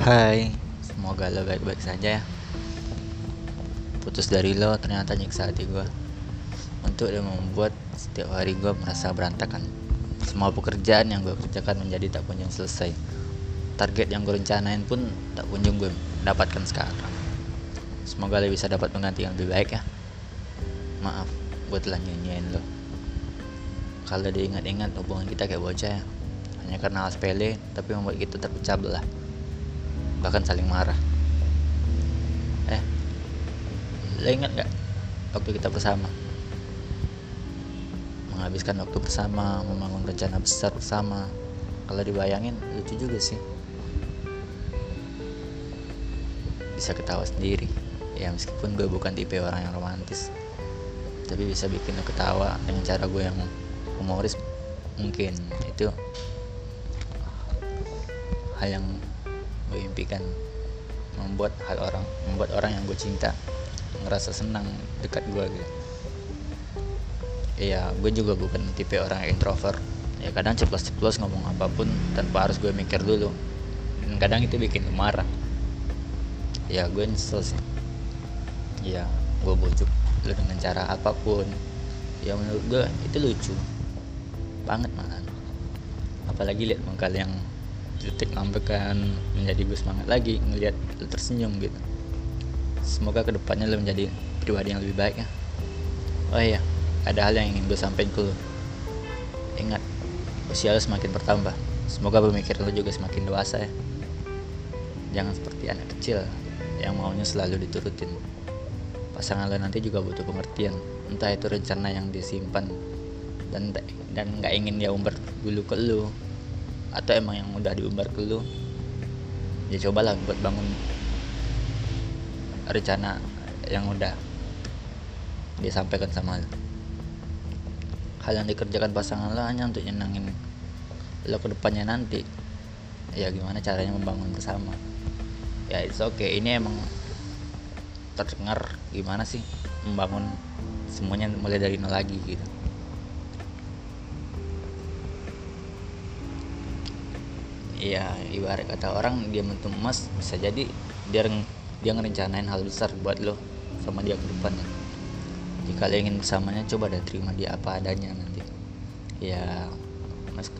Hai, semoga lo baik-baik saja ya. Putus dari lo ternyata nyiksa hati gue. Untuk dan membuat setiap hari gue merasa berantakan. Semua pekerjaan yang gue kerjakan menjadi tak kunjung selesai. Target yang gue rencanain pun tak kunjung gue dapatkan sekarang. Semoga lo bisa dapat mengganti yang lebih baik ya. Maaf, gue telah nyanyiin lo. Kalau diingat-ingat hubungan kita kayak bocah ya. Hanya karena hal sepele, tapi membuat kita terpecah belah bahkan saling marah. Eh lo ingat gak waktu kita bersama? Menghabiskan waktu bersama membangun rencana besar bersama. Kalau dibayangin lucu juga sih. Bisa ketawa sendiri. Ya meskipun gue bukan tipe orang yang romantis. Tapi bisa bikin lo ketawa dengan cara gue yang humoris mungkin. Itu hal yang gue impikan membuat hal orang membuat orang yang gue cinta ngerasa senang dekat gue gitu. Iya gue juga bukan tipe orang yang introvert. Ya kadang ceplos-ceplos ngomong apa pun tanpa harus gue mikir dulu. Dan kadang itu bikin gue marah. Ya gue nyesel sih. Ya gue bujuk lu dengan cara apa pun. Ya menurut gue itu lucu banget malah apalagi lihat muka yang detik kan menjadi gue semangat lagi ngelihat tersenyum gitu. Semoga ke depannya lo menjadi pribadi yang lebih baik ya. Oh iya ada hal yang ingin gue sampaikan ke lo ingat usia lo semakin bertambah. Semoga pemikiran lo juga semakin dewasa ya. Jangan seperti anak kecil yang maunya selalu diturutin. Pasangan lo nanti juga butuh pengertian. Entah itu rencana yang disimpan dan dan nggak ingin dia umbar dulu ke lo atau emang yang udah diumbar ke lu? Ya cobalah buat bangun rencana yang udah disampaikan sama lu. Hal yang dikerjakan pasangan lo hanya untuk nyenangin lo ke depannya nanti. Ya gimana caranya membangun bersama? Ya it's okay. Ini emang terdengar gimana sih membangun semuanya mulai dari nol lagi gitu Iya, ibarat kata orang dia mentum emas bisa jadi dia dia ngerencanain hal besar buat lo sama dia ke depannya. Jika lo ingin bersamanya coba deh terima dia apa adanya nanti. Ya mas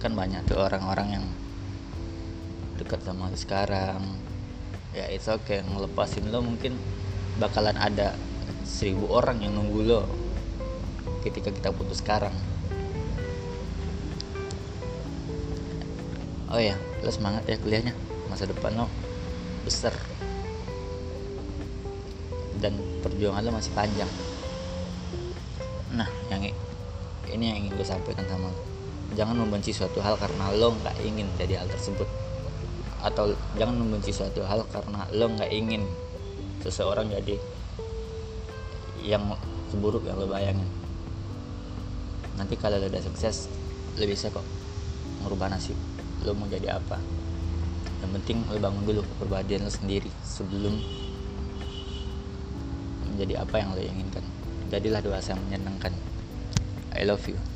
kan banyak tuh orang-orang yang dekat sama lo sekarang. Ya itu oke okay. ngelepasin lo mungkin bakalan ada seribu orang yang nunggu lo ketika kita putus sekarang oh ya lo semangat ya kuliahnya. Masa depan lo besar. Dan perjuangan lo masih panjang. Nah yang ini yang ingin gue sampaikan sama lo jangan membenci suatu hal karena lo nggak ingin jadi hal tersebut. Atau jangan membenci suatu hal karena lo nggak ingin seseorang jadi yang seburuk yang lo bayangin. Nanti kalau lo udah sukses lo bisa kok merubah nasib lo mau jadi apa. Yang penting lo bangun dulu kepribadian lo sendiri sebelum menjadi apa yang lo inginkan. Jadilah dewasa yang menyenangkan. I love you